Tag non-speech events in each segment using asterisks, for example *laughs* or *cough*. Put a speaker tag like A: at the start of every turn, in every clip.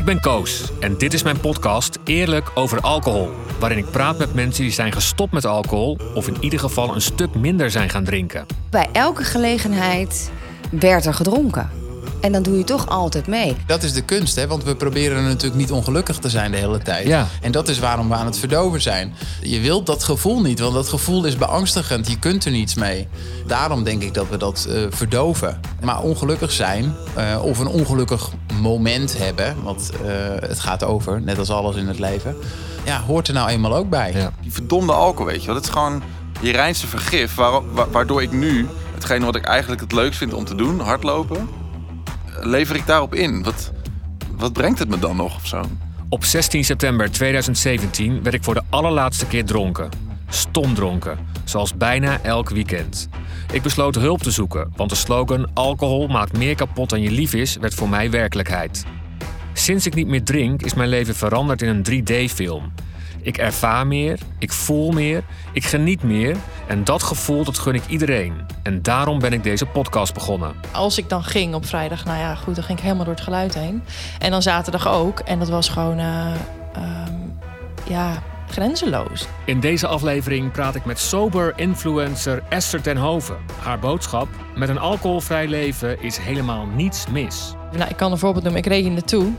A: Ik ben Koos en dit is mijn podcast Eerlijk over alcohol. Waarin ik praat met mensen die zijn gestopt met alcohol of in ieder geval een stuk minder zijn gaan drinken.
B: Bij elke gelegenheid werd er gedronken. En dan doe je toch altijd mee.
C: Dat is de kunst, hè? want we proberen natuurlijk niet ongelukkig te zijn de hele tijd.
A: Ja.
C: En dat is waarom we aan het verdoven zijn. Je wilt dat gevoel niet, want dat gevoel is beangstigend. Je kunt er niets mee. Daarom denk ik dat we dat eh, verdoven. Maar ongelukkig zijn, eh, of een ongelukkig moment hebben, want eh, het gaat over, net als alles in het leven, ja, hoort er nou eenmaal ook bij.
A: Ja.
D: Die verdomde alcohol, weet je wel. Dat is gewoon je reinste vergif. Waar, wa- waardoor ik nu, hetgene wat ik eigenlijk het leukst vind om te doen, hardlopen, lever ik daarop in. Wat, wat brengt het me dan nog of zo?
A: Op 16 september 2017 werd ik voor de allerlaatste keer dronken. Stom dronken, zoals bijna elk weekend. Ik besloot hulp te zoeken, want de slogan alcohol maakt meer kapot dan je lief is werd voor mij werkelijkheid. Sinds ik niet meer drink is mijn leven veranderd in een 3D-film. Ik ervaar meer, ik voel meer, ik geniet meer en dat gevoel dat gun ik iedereen. En daarom ben ik deze podcast begonnen.
E: Als ik dan ging op vrijdag, nou ja, goed, dan ging ik helemaal door het geluid heen. En dan zaterdag ook. En dat was gewoon, eh, ehm, ja, grenzeloos.
A: In deze aflevering praat ik met sober influencer Esther ten Hoven. Haar boodschap: met een alcoholvrij leven is helemaal niets mis.
E: Nou, ik kan een voorbeeld noemen. Ik reed hier naartoe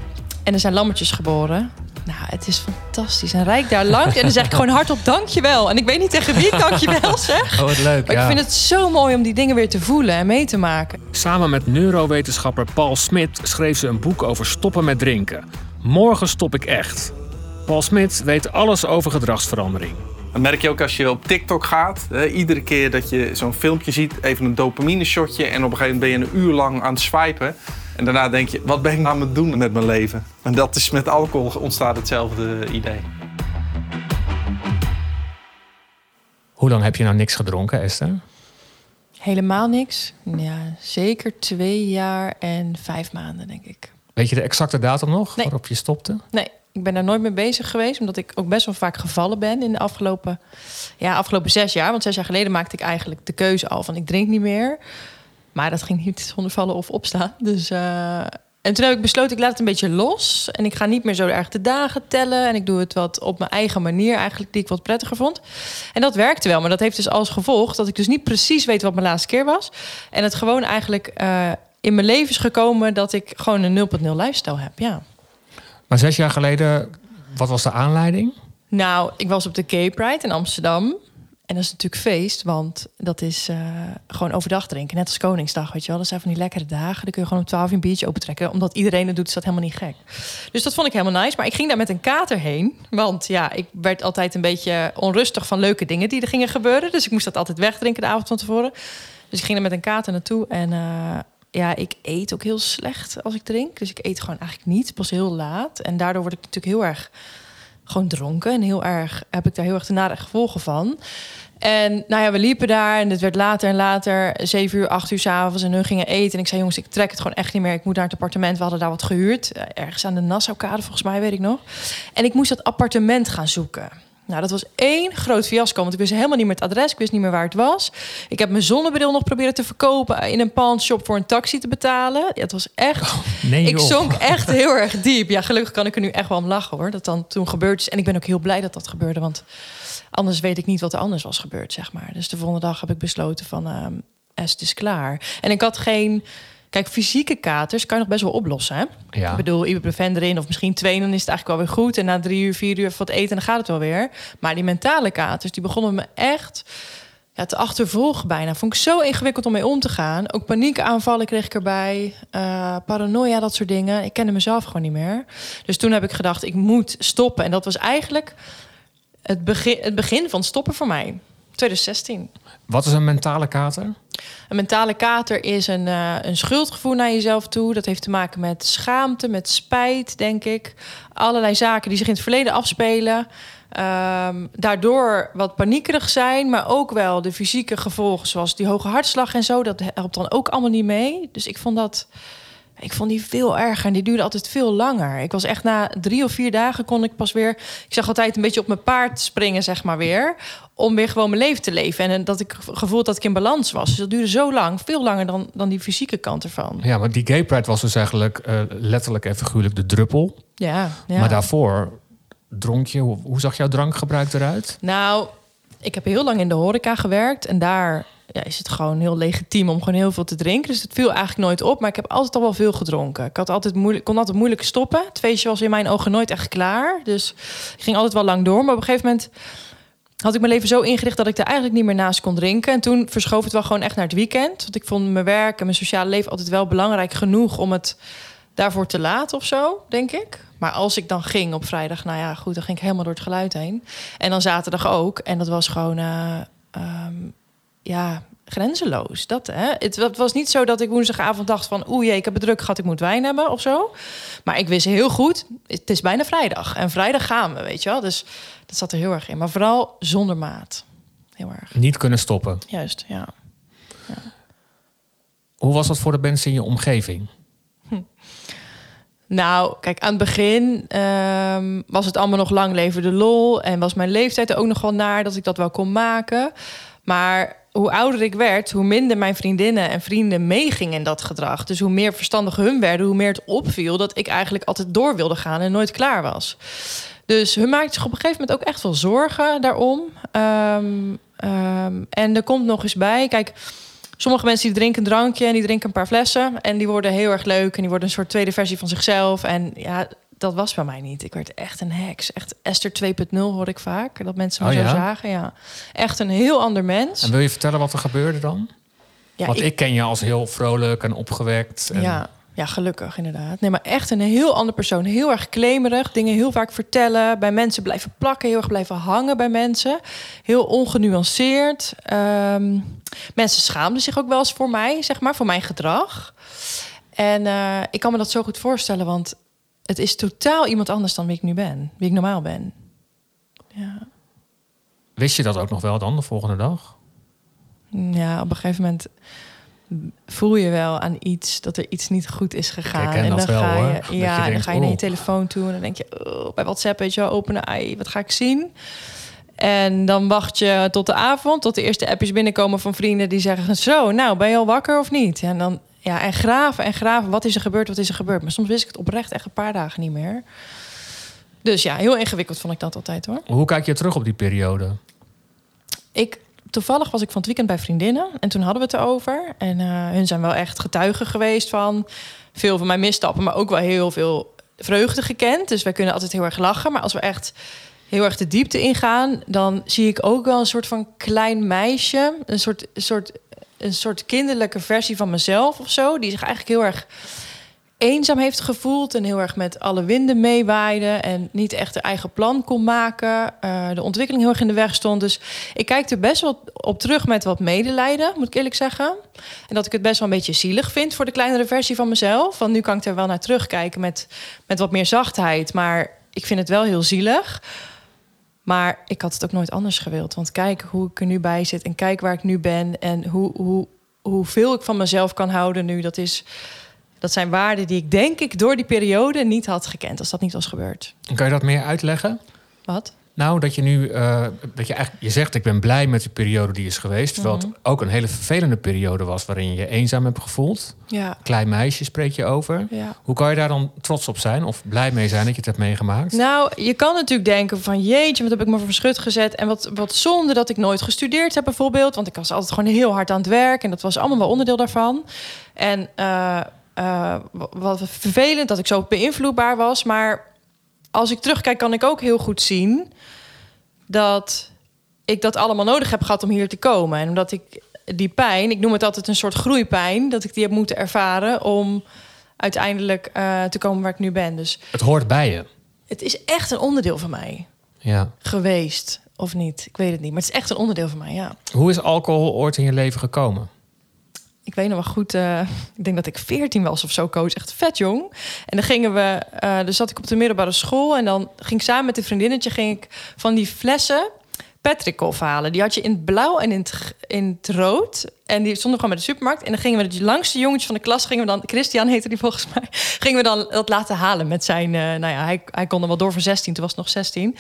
E: en er zijn lammetjes geboren. Nou, het is fantastisch. En rijk daar langs. En dan zeg ik gewoon hardop dankjewel. En ik weet niet tegen wie ik dankjewel *laughs* zeg.
A: Oh, wat leuk.
E: Maar ik vind het zo mooi om die dingen weer te voelen en mee te maken.
A: Samen met neurowetenschapper Paul Smit schreef ze een boek over stoppen met drinken. Morgen stop ik echt. Paul Smit weet alles over gedragsverandering.
F: Dat merk je ook als je op TikTok gaat. Hè, iedere keer dat je zo'n filmpje ziet, even een dopamine shotje. En op een gegeven moment ben je een uur lang aan het swipen. En daarna denk je, wat ben ik nou aan het doen met mijn leven? En dat is met alcohol ontstaat hetzelfde idee.
A: Hoe lang heb je nou niks gedronken, Esther?
E: Helemaal niks. Ja, zeker twee jaar en vijf maanden, denk ik.
A: Weet je de exacte datum nog
E: Nee.
A: waarop je stopte?
E: Nee, ik ben daar nooit mee bezig geweest. Omdat ik ook best wel vaak gevallen ben in de afgelopen, ja, afgelopen zes jaar. Want zes jaar geleden maakte ik eigenlijk de keuze al van ik drink niet meer. Maar dat ging niet zonder vallen of opstaan. Dus, eh, en toen heb ik besloten, ik laat het een beetje los. En ik ga niet meer zo erg de dagen tellen. En ik doe het wat op mijn eigen manier eigenlijk, die ik wat prettiger vond. En dat werkte wel. Maar dat heeft dus als gevolg dat ik dus niet precies weet wat mijn laatste keer was. En het gewoon eigenlijk eh, in mijn leven is gekomen dat ik gewoon een 0.0 lifestyle heb. Ja.
A: Maar zes jaar geleden, wat was de aanleiding?
E: Nou, ik was op de Gay Pride in Amsterdam. En dat is natuurlijk feest, want dat is eh, gewoon overdag drinken. Net als Koningsdag, weet je wel. Dat zijn van die lekkere dagen. Dan kun je gewoon om 12 uur een biertje opentrekken. Omdat iedereen het doet, is dat helemaal niet gek. Dus dat vond ik helemaal nice. Maar ik ging daar met een kater heen. Want ja, ik werd altijd een beetje onrustig van leuke dingen die er gingen gebeuren. Dus ik moest dat altijd wegdrinken de avond van tevoren. Dus ik ging er met een kater naartoe. En eh, ja, ik eet ook heel slecht als ik drink. Dus ik eet gewoon eigenlijk niet, pas heel laat. En daardoor word ik natuurlijk heel erg gewoon dronken. En heel erg heb ik daar heel erg de nare gevolgen van. En nou ja, we liepen daar en het werd later en later, zeven uur, acht uur s'avonds. En hun gingen eten. En ik zei, jongens, ik trek het gewoon echt niet meer. Ik moet naar het appartement. We hadden daar wat gehuurd. eh, Ergens aan de Nassaukade, volgens mij, weet ik nog. En ik moest dat appartement gaan zoeken. Nou, dat was één groot fiasco. Want ik wist helemaal niet meer het adres. Ik wist niet meer waar het was. Ik heb mijn zonnebril nog proberen te verkopen... in een pawnshop voor een taxi te betalen. Ja, het was echt...
A: Nee,
E: Ik zonk echt heel erg diep. Ja, gelukkig kan ik er nu echt wel om lachen hoor. Dat dan toen gebeurd is. En ik ben ook heel blij dat dat gebeurde. Want anders weet ik niet wat er anders was gebeurd, zeg maar. Dus de volgende dag heb ik besloten van... ehm het is klaar. En ik had geen... Kijk, fysieke katers kan je nog best wel oplossen, hè?
A: Ja.
E: Ik bedoel, ibuprofen erin of misschien twee... dan is het eigenlijk wel weer goed. En na drie uur, vier uur wat eten en dan gaat het wel weer. Maar die mentale katers, die begonnen me echt ja, te achtervolgen bijna. Vond ik zo ingewikkeld om mee om te gaan. Ook paniekaanvallen kreeg ik erbij. eh, paranoia, dat soort dingen. Ik kende mezelf gewoon niet meer. Dus toen heb ik gedacht, ik moet stoppen. En dat was eigenlijk het begin, het begin van stoppen voor mij. 2016.
A: Wat is een mentale kater?
E: Een mentale kater is een, eh, een schuldgevoel naar jezelf toe. Dat heeft te maken met schaamte, met spijt, denk ik. Allerlei zaken die zich in het verleden afspelen. Ehm, daardoor wat paniekerig zijn, maar ook wel de fysieke gevolgen, zoals die hoge hartslag en zo. Dat helpt dan ook allemaal niet mee. Dus ik vond dat. Ik vond die veel erger en die duurde altijd veel langer. Ik was echt na drie of vier dagen kon ik pas weer... Ik zag altijd een beetje op mijn paard springen, zeg maar weer. Om weer gewoon mijn leven te leven. En dat ik gevoeld dat ik in balans was. Dus dat duurde zo lang, veel langer dan, dan die fysieke kant ervan.
A: Ja, maar die gay pride was dus eigenlijk eh, letterlijk en figuurlijk de druppel.
E: Ja, ja.
A: Maar daarvoor dronk je. Hoe, hoe zag jouw drankgebruik eruit?
E: Nou, ik heb heel lang in de horeca gewerkt. En daar ja, is het gewoon heel legitiem om gewoon heel veel te drinken. Dus het viel eigenlijk nooit op. Maar ik heb altijd al wel veel gedronken. Ik had altijd moeilijk, kon altijd moeilijk stoppen. Het feestje was in mijn ogen nooit echt klaar. Dus ik ging altijd wel lang door. Maar op een gegeven moment had ik mijn leven zo ingericht dat ik er eigenlijk niet meer naast kon drinken. En toen verschoof het wel gewoon echt naar het weekend. Want ik vond mijn werk en mijn sociale leven altijd wel belangrijk genoeg om het daarvoor te laten of zo, denk ik. Maar als ik dan ging op vrijdag, nou ja, goed, dan ging ik helemaal door het geluid heen. En dan zaterdag ook. En dat was gewoon, eh, ehm, ja, grenzeloos. Dat, hè? Het, het was niet zo dat ik woensdagavond dacht van... jee, ik heb het druk gehad, ik moet wijn hebben of zo. Maar ik wist heel goed, het is bijna vrijdag. En vrijdag gaan we, weet je wel. Dus dat zat er heel erg in. Maar vooral zonder maat. Heel erg.
A: Niet kunnen stoppen.
E: Juist, ja.
A: Hoe was dat voor de mensen in je omgeving? *laughs*
E: Nou, kijk, aan het begin ehm, was het allemaal nog lang leven de lol. En was mijn leeftijd er ook nog wel naar dat ik dat wel kon maken. Maar hoe ouder ik werd, hoe minder mijn vriendinnen en vrienden meegingen in dat gedrag. Dus hoe meer verstandig hun werden, hoe meer het opviel dat ik eigenlijk altijd door wilde gaan en nooit klaar was. Dus hun maakte zich op een gegeven moment ook echt wel zorgen daarom. Ehm, ehm, en er komt nog eens bij, kijk, sommige mensen die drinken een drankje en die drinken een paar flessen en die worden heel erg leuk en die worden een soort tweede versie van zichzelf. En ja, dat was bij mij niet. Ik werd echt een heks. Echt Esther 2.0 hoor ik vaak. Dat mensen me
A: Oh
E: zo
A: ja?
E: zagen. Ja. Echt een heel ander mens.
A: En wil je vertellen wat er gebeurde dan?
E: Ja,
A: Want
E: ik-
A: ik, ken je als heel vrolijk en opgewekt. En
E: Ja, ja, gelukkig inderdaad. Nee, maar echt een heel ander persoon. Heel erg klemerig. Dingen heel vaak vertellen. Bij mensen blijven plakken. Heel erg blijven hangen bij mensen. Heel ongenuanceerd. Ehm, mensen schaamden zich ook wel eens voor mij, zeg maar. Voor mijn gedrag. En eh, ik kan me dat zo goed voorstellen. Want het is totaal iemand anders dan wie ik nu ben. Wie ik normaal ben. Ja.
A: Wist je dat ook nog wel dan de volgende dag?
E: Ja, op een gegeven moment voel je wel aan iets dat er iets niet goed is gegaan. en
A: dat
E: dan
A: wel,
E: ga
A: hoor.
E: je,
A: je
E: ja, en dan ga je naar je
A: oh.
E: telefoon toe en dan denk je oh, bij WhatsApp, weet je wel, openen, ai, wat ga ik zien? En dan wacht je tot de avond, tot de eerste appjes binnenkomen van vrienden die zeggen: Zo, nou, ben je al wakker of niet? En dan ja, en graven en graven. Wat is er gebeurd? Wat is er gebeurd? Maar soms wist ik het oprecht echt een paar dagen niet meer. Dus ja, heel ingewikkeld vond ik dat altijd hoor.
A: Hoe kijk je terug op die periode?
E: Ik, toevallig was ik van het weekend bij vriendinnen en toen hadden we het erover. En eh, hun zijn wel echt getuigen geweest van veel van mijn misstappen, maar ook wel heel veel vreugde gekend. Dus wij kunnen altijd heel erg lachen. Maar als we echt heel erg de diepte ingaan, dan zie ik ook wel een soort van klein meisje, een soort, een soort, een soort kinderlijke versie van mezelf of zo, die zich eigenlijk heel erg eenzaam heeft gevoeld en heel erg met alle winden meewaaide en niet echt de eigen plan kon maken. eh, de ontwikkeling heel erg in de weg stond. Dus ik kijk er best wel op terug met wat medelijden, moet ik eerlijk zeggen. En dat ik het best wel een beetje zielig vind voor de kleinere versie van mezelf. Want nu kan ik er wel naar terugkijken met, met wat meer zachtheid. Maar ik vind het wel heel zielig. Maar ik had het ook nooit anders gewild. Want kijk hoe ik er nu bij zit en kijk waar ik nu ben en hoe, hoe, hoeveel ik van mezelf kan houden nu. Dat, is, dat zijn waarden die ik denk ik door die periode niet had gekend als dat niet was gebeurd.
A: Kan je dat meer uitleggen?
E: Wat?
A: Nou, dat je nu, eh, dat je eigenlijk, je zegt ik ben blij met de periode die is geweest. Terwijl
E: Mhm.
A: het ook een hele vervelende periode was waarin je je eenzaam hebt gevoeld.
E: Ja,
A: Klein meisje spreek je over.
E: ja.
A: Hoe kan je daar dan trots op zijn of blij mee zijn dat je het hebt meegemaakt?
E: Nou, je kan natuurlijk denken van jeetje, wat heb ik me voor schut gezet. En wat, wat zonde dat ik nooit gestudeerd heb bijvoorbeeld. Want ik was altijd gewoon heel hard aan het werk. En dat was allemaal wel onderdeel daarvan. En eh, eh, wat vervelend dat ik zo beïnvloedbaar was. Maar als ik terugkijk kan ik ook heel goed zien... dat ik dat allemaal nodig heb gehad om hier te komen. En omdat ik die pijn, ik noem het altijd een soort groeipijn... dat ik die heb moeten ervaren om uiteindelijk eh, te komen waar ik nu ben. Dus
A: Het hoort bij je.
E: het is echt een onderdeel van mij
A: Ja.
E: geweest. Of niet, ik weet het niet. Maar het is echt een onderdeel van mij, ja.
A: Hoe is alcohol ooit in je leven gekomen?
E: Ik weet nog wel goed, eh, ik denk dat ik 14 was of zo, coach. Echt vet jong. En dan gingen we, dus zat ik op de middelbare school. En dan ging samen met een vriendinnetje ging ik van die flessen Patrick halen. Die had je in het blauw en in het, in rood. En die stonden gewoon bij de supermarkt. En dan gingen we het langste jongetje van de klas, gingen we dan, Christian heette die volgens mij, gingen we dan dat laten halen met zijn, eh, nou ja, hij, hij kon er wel door voor 16, toen was het nog 16.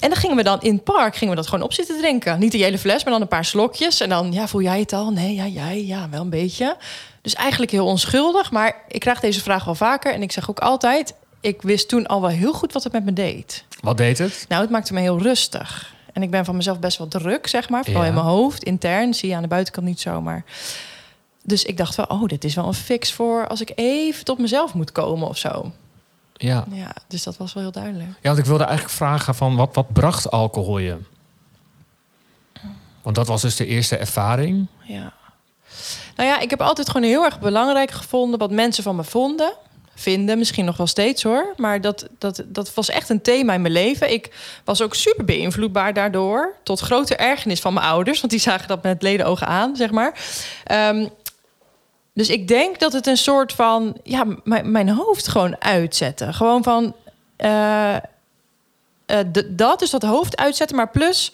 E: En dan gingen we dan in het park gingen we dat gewoon op zitten drinken. Niet de hele fles, maar dan een paar slokjes. En dan, ja, voel jij het al? Nee, ja, jij, ja, wel een beetje. Dus eigenlijk heel onschuldig. Maar ik krijg deze vraag wel vaker. En ik zeg ook altijd, ik wist toen al wel heel goed wat het met me deed.
A: Wat deed het?
E: Nou, het maakte me heel rustig. En ik ben van mezelf best wel druk, zeg maar. Vooral
A: Ja.
E: in mijn hoofd, intern. Zie je aan de buitenkant niet zomaar. Dus ik dacht wel, oh, dit is wel een fix voor als ik even tot mezelf moet komen of zo.
A: Ja.
E: Ja, dus dat was wel heel duidelijk.
A: ja, want ik wilde eigenlijk vragen van wat, wat bracht alcohol je? Want dat was dus de eerste ervaring.
E: Ja. Nou ja, ik heb altijd gewoon heel erg belangrijk gevonden wat mensen van me vonden. Vinden, misschien nog wel steeds hoor. Maar dat, dat, dat was echt een thema in mijn leven. Ik was ook super beïnvloedbaar daardoor. Tot grote ergernis van mijn ouders. Want die zagen dat met leden ogen aan, zeg maar. Ehm, dus ik denk dat het een soort van... Ja, mijn, hoofd gewoon uitzetten. Gewoon van... eh, eh, dat, dus dat hoofd uitzetten. Maar plus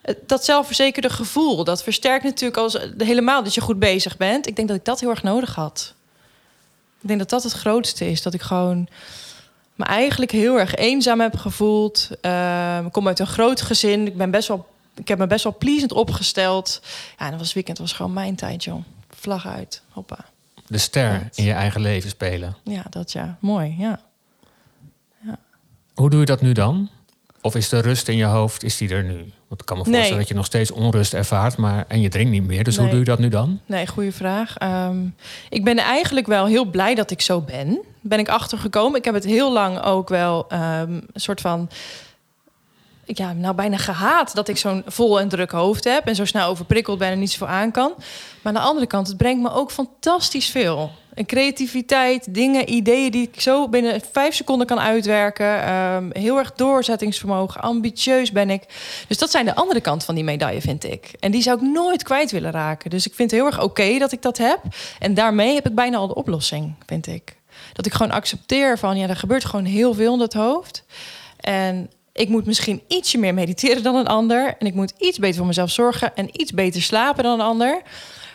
E: eh, dat zelfverzekerde gevoel. Dat versterkt natuurlijk als, helemaal dat je goed bezig bent. Ik denk dat ik dat heel erg nodig had. Ik denk dat dat het grootste is. Dat ik gewoon me eigenlijk heel erg eenzaam heb gevoeld. Ehm, ik kom uit een groot gezin. Ik, ben best wel, ik heb me best wel pleasant opgesteld. Ja, en dat was weekend was gewoon mijn tijd, joh. Vlag uit. Hoppa.
A: De ster in je eigen leven spelen.
E: Ja, dat ja. Mooi, ja.
A: Hoe doe je dat nu dan? Of is de rust in je hoofd, is die er nu? Want ik kan me voorstellen
E: Nee.
A: dat je nog steeds onrust ervaart, maar en je drinkt niet meer. Dus hoe doe je dat nu dan?
E: Nee, goede vraag. Ehm, ik ben eigenlijk wel heel blij dat ik zo ben. Ben ik achtergekomen. Ik heb het heel lang ook wel ehm, een soort van. Ja, nou bijna gehaat dat ik zo'n vol en druk hoofd heb en zo snel overprikkeld ben en niet zoveel aan kan. Maar aan de andere kant, het brengt me ook fantastisch veel. Een creativiteit, dingen, ideeën die ik zo binnen vijf seconden kan uitwerken. Ehm, heel erg doorzettingsvermogen, ambitieus ben ik. Dus dat zijn de andere kant van die medaille, vind ik. En die zou ik nooit kwijt willen raken. Dus ik vind het heel erg oké dat ik dat heb. En daarmee heb ik bijna al de oplossing, vind ik. Dat ik gewoon accepteer van, ja, er gebeurt gewoon heel veel in dat hoofd. En ik moet misschien ietsje meer mediteren dan een ander. En ik moet iets beter voor mezelf zorgen en iets beter slapen dan een ander.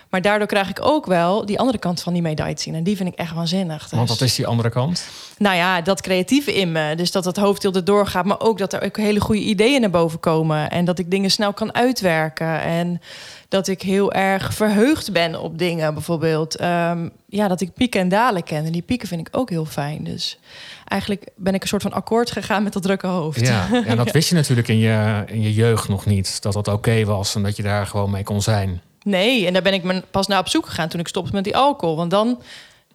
E: Maar daardoor krijg ik ook wel die andere kant van die medaille zien. En die vind ik echt waanzinnig. Dus,
A: Want wat is die andere kant?
E: Nou ja, dat creatieve in me. Dus dat het hoofd heel erdoor gaat. Maar ook dat er ook hele goede ideeën naar boven komen. En dat ik dingen snel kan uitwerken. En dat ik heel erg verheugd ben op dingen. Bijvoorbeeld, ehm, ja, dat ik pieken en dalen ken. En die pieken vind ik ook heel fijn. Dus eigenlijk ben ik een soort van akkoord gegaan met dat drukke hoofd.
A: Ja, *laughs* en dat wist je natuurlijk in je, in je jeugd nog niet. Dat dat oké was en dat je daar gewoon mee kon zijn.
E: Nee, en daar ben ik me pas naar op zoek gegaan toen ik stopte met die alcohol. Want dan,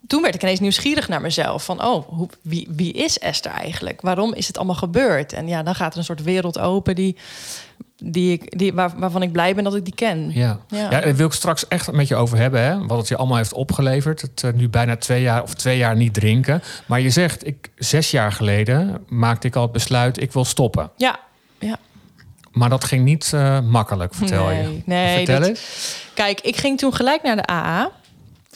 E: toen werd ik ineens nieuwsgierig naar mezelf. Van, oh, hoe, wie, wie is Esther eigenlijk? Waarom is het allemaal gebeurd? En ja, dan gaat er een soort wereld open die, die ik, die, waar, waarvan ik blij ben dat ik die ken.
A: Ja.
E: Ja.
A: Ja. daar wil ik straks echt met je over hebben. Hè? Wat het je allemaal heeft opgeleverd. Het eh, nu bijna twee jaar of twee jaar niet drinken. Maar je zegt, ik, zes jaar geleden maakte ik al het besluit, ik wil stoppen.
E: Ja, ja.
A: Maar dat ging niet eh, makkelijk, vertel
E: nee,
A: je.
E: Nee,
A: Vertel
E: dat-
A: eens.
E: Kijk, ik ging toen gelijk naar de AA.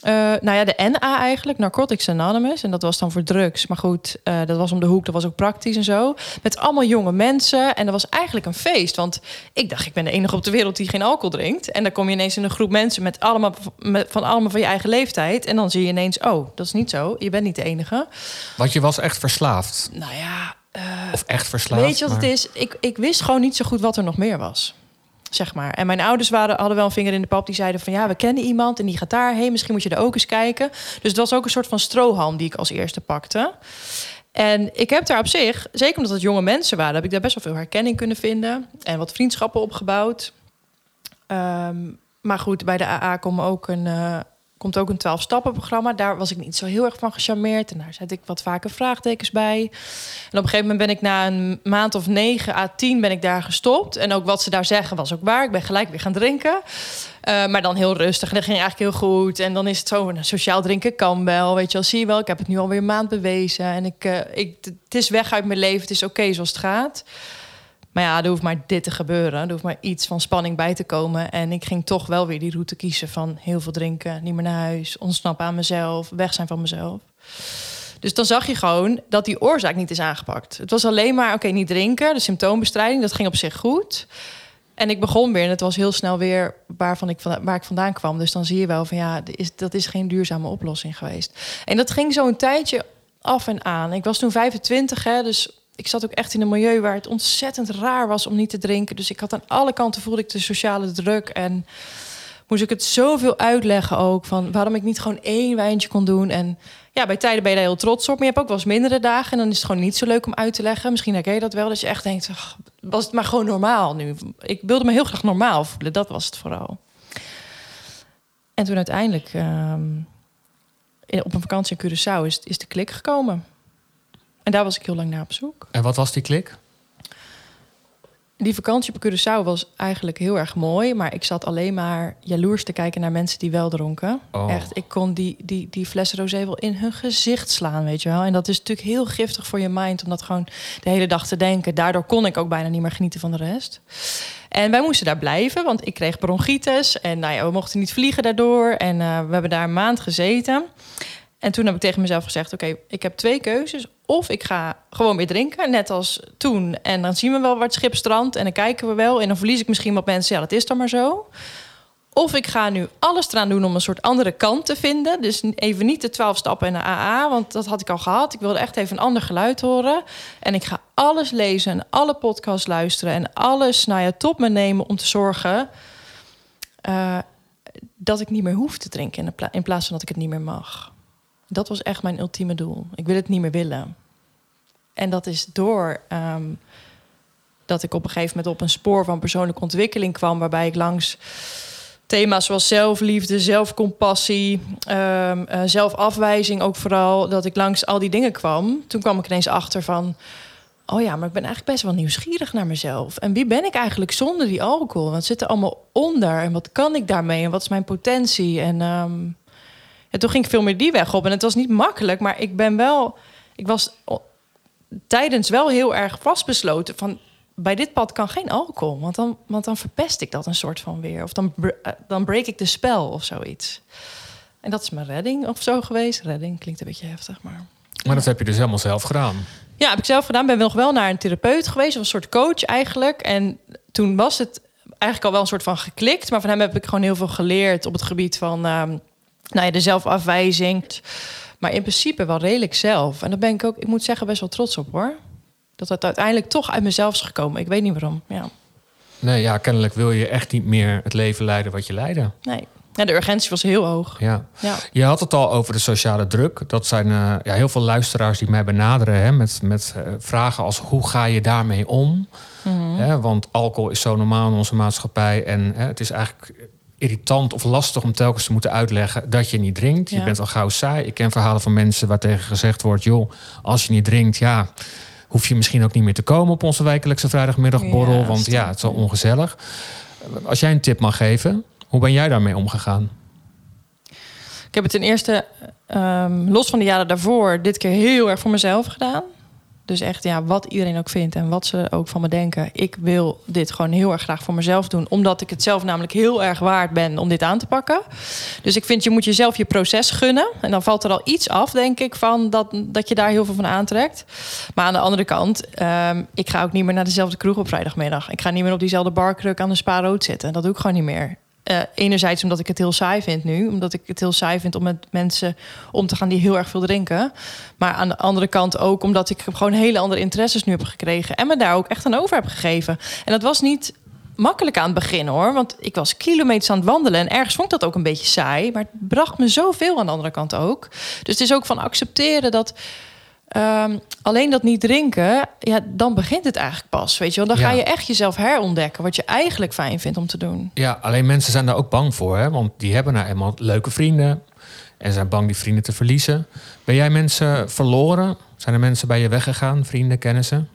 E: Eh, nou ja, de NA eigenlijk, Narcotics Anonymous. En dat was dan voor drugs. Maar goed, eh, dat was om de hoek, dat was ook praktisch en zo. Met allemaal jonge mensen. En dat was eigenlijk een feest. Want ik dacht, ik ben de enige op de wereld die geen alcohol drinkt. En dan kom je ineens in een groep mensen met allemaal, met, van allemaal van je eigen leeftijd. En dan zie je ineens, oh, dat is niet zo. Je bent niet de enige.
A: Want je was echt verslaafd.
E: Nou ja,
A: Of echt verslaafd.
E: Weet je wat
A: maar-
E: het is? Ik, ik wist gewoon niet zo goed wat er nog meer was. Zeg maar. En mijn ouders waren, hadden wel een vinger in de pap. Die zeiden van ja, we kennen iemand en die gaat daarheen. Misschien moet je er ook eens kijken. Dus het was ook een soort van strohalm die ik als eerste pakte. En ik heb daar op zich, zeker omdat het jonge mensen waren, heb ik daar best wel veel herkenning kunnen vinden. En wat vriendschappen opgebouwd. Ehm, maar goed, bij de AA komt ook een, eh, komt ook een 12-stappen-programma. Daar was ik niet zo heel erg van gecharmeerd. En daar zet ik wat vaker vraagtekens bij. En op een gegeven moment ben ik na een maand of 9 à 10 ben ik daar gestopt. En ook wat ze daar zeggen was ook waar. Ik ben gelijk weer gaan drinken. Eh, maar dan heel rustig. En dat ging eigenlijk heel goed. En dan is het zo, nou, sociaal drinken kan wel. Weet je wel, zie je wel. Ik heb het nu alweer een maand bewezen. En ik, eh, ik, het is weg uit mijn leven. Het is oké zoals het gaat. Maar ja, er hoeft maar dit te gebeuren. Er hoeft maar iets van spanning bij te komen. En ik ging toch wel weer die route kiezen van heel veel drinken, niet meer naar huis, ontsnappen aan mezelf, weg zijn van mezelf. Dus dan zag je gewoon dat die oorzaak niet is aangepakt. Het was alleen maar, oké, niet drinken, de symptoombestrijding, dat ging op zich goed. En ik begon weer en het was heel snel weer waarvan ik, waar ik vandaan kwam. Dus dan zie je wel van ja, dat is geen duurzame oplossing geweest. En dat ging zo een tijdje af en aan. Ik was toen 25, hè, dus ik zat ook echt in een milieu waar het ontzettend raar was om niet te drinken. Dus ik had aan alle kanten voelde ik de sociale druk. En moest ik het zoveel uitleggen ook van waarom ik niet gewoon één wijntje kon doen. En ja, bij tijden ben je daar heel trots op. Maar je hebt ook wel eens mindere dagen en dan is het gewoon niet zo leuk om uit te leggen. Misschien herken je dat wel, dat je echt denkt, ach, was het maar gewoon normaal nu. Ik wilde me heel graag normaal voelen, dat was het vooral. En toen uiteindelijk ehm, op een vakantie in Curaçao is, is de klik gekomen. En daar was ik heel lang naar op zoek.
A: En wat was die klik?
E: Die vakantie op Curaçao was eigenlijk heel erg mooi. Maar ik zat alleen maar jaloers te kijken naar mensen die wel dronken.
A: Oh.
E: Echt, ik kon die, die, die fles rosé wel in hun gezicht slaan, weet je wel. En dat is natuurlijk heel giftig voor je mind om dat gewoon de hele dag te denken. Daardoor kon ik ook bijna niet meer genieten van de rest. En wij moesten daar blijven, want ik kreeg bronchitis. En nou ja, we mochten niet vliegen daardoor. En eh, we hebben daar een maand gezeten. En toen heb ik tegen mezelf gezegd: Oké, ik heb twee keuzes. Of ik ga gewoon weer drinken, net als toen. En dan zien we wel waar het schip strandt. En dan kijken we wel. En dan verlies ik misschien wat mensen. Ja, dat is dan maar zo. Of ik ga nu alles eraan doen om een soort andere kant te vinden. Dus even niet de 12 stappen en de AA, want dat had ik al gehad. Ik wilde echt even een ander geluid horen. En ik ga alles lezen en alle podcasts luisteren en alles nou ja, tot me nemen om te zorgen eh, dat ik niet meer hoef te drinken in plaats van dat ik het niet meer mag. Dat was echt mijn ultieme doel. Ik wil het niet meer willen. En dat is door ehm, dat ik op een gegeven moment op een spoor van persoonlijke ontwikkeling kwam, waarbij ik langs thema's zoals zelfliefde, zelfcompassie, ehm, eh, zelfafwijzing ook vooral, dat ik langs al die dingen kwam. Toen kwam ik ineens achter van, oh ja, maar ik ben eigenlijk best wel nieuwsgierig naar mezelf. En wie ben ik eigenlijk zonder die alcohol? Wat zit er allemaal onder? En wat kan ik daarmee? En wat is mijn potentie? En, ehm, en toen ging ik veel meer die weg op. En het was niet makkelijk, maar ik ben wel, ik was tijdens wel heel erg vastbesloten van bij dit pad kan geen alcohol, want dan, want dan verpest ik dat een soort van weer. Of dan, eh, dan break ik de spel of zoiets. En dat is mijn redding of zo geweest. Redding klinkt een beetje heftig, maar...
A: Maar dat heb je dus helemaal zelf gedaan.
E: Ja, heb ik zelf gedaan. Ben nog wel naar een therapeut geweest, of een soort coach eigenlijk. En toen was het eigenlijk al wel een soort van geklikt. Maar van hem heb ik gewoon heel veel geleerd op het gebied van ehm, nou ja, de zelfafwijzing. Maar in principe wel redelijk zelf. En daar ben ik ook, ik moet zeggen, best wel trots op hoor. Dat het uiteindelijk toch uit mezelf is gekomen. Ik weet niet waarom. Ja,
A: Nee, ja, kennelijk wil je echt niet meer het leven leiden wat je leidde.
E: nee. Ja, de urgentie was heel hoog.
A: Ja.
E: Ja.
A: Je had het al over de sociale druk. Dat zijn eh, ja, heel veel luisteraars die mij benaderen hè, met, met eh, vragen als hoe ga je daarmee om? Hè, want alcohol is zo normaal in onze maatschappij. En hè, het is eigenlijk irritant of lastig om telkens te moeten uitleggen dat je niet drinkt. Je bent al gauw saai. Ik ken verhalen van mensen waar tegen gezegd wordt: joh, als je niet drinkt, ja, hoef je misschien ook niet meer te komen op onze wekelijkse vrijdagmiddagborrel.
E: Ja,
A: want
E: stimmt,
A: ja, het is al ongezellig. Als jij een tip mag geven, hoe ben jij daarmee omgegaan?
E: Ik heb het ten eerste, ehm, los van de jaren daarvoor, dit keer heel erg voor mezelf gedaan. Dus echt, ja, wat iedereen ook vindt en wat ze ook van me denken. Ik wil dit gewoon heel erg graag voor mezelf doen. Omdat ik het zelf namelijk heel erg waard ben om dit aan te pakken. Dus ik vind, je moet jezelf je proces gunnen. En dan valt er al iets af, denk ik, van dat, dat je daar heel veel van aantrekt. Maar aan de andere kant, ehm, ik ga ook niet meer naar dezelfde kroeg op vrijdagmiddag. Ik ga niet meer op diezelfde barkruk aan de Spa Rood zitten. Dat doe ik gewoon niet meer. Eh, enerzijds omdat ik het heel saai vind nu. Omdat ik het heel saai vind om met mensen om te gaan die heel erg veel drinken. Maar aan de andere kant ook omdat ik gewoon hele andere interesses nu heb gekregen. En me daar ook echt aan over heb gegeven. En dat was niet makkelijk aan het begin hoor. Want ik was kilometers aan het wandelen. En ergens vond ik dat ook een beetje saai. Maar het bracht me zoveel aan de andere kant ook. Dus het is ook van accepteren dat. Ehm, alleen dat niet drinken, ja, dan begint het eigenlijk pas. Weet je wel, dan
A: Ja.
E: ga je echt jezelf herontdekken. Wat je eigenlijk fijn vindt om te doen.
A: Ja, alleen mensen zijn daar ook bang voor, hè? want die hebben nou eenmaal leuke vrienden en zijn bang die vrienden te verliezen. Ben jij mensen verloren? Zijn er mensen bij je weggegaan, vrienden, kennissen?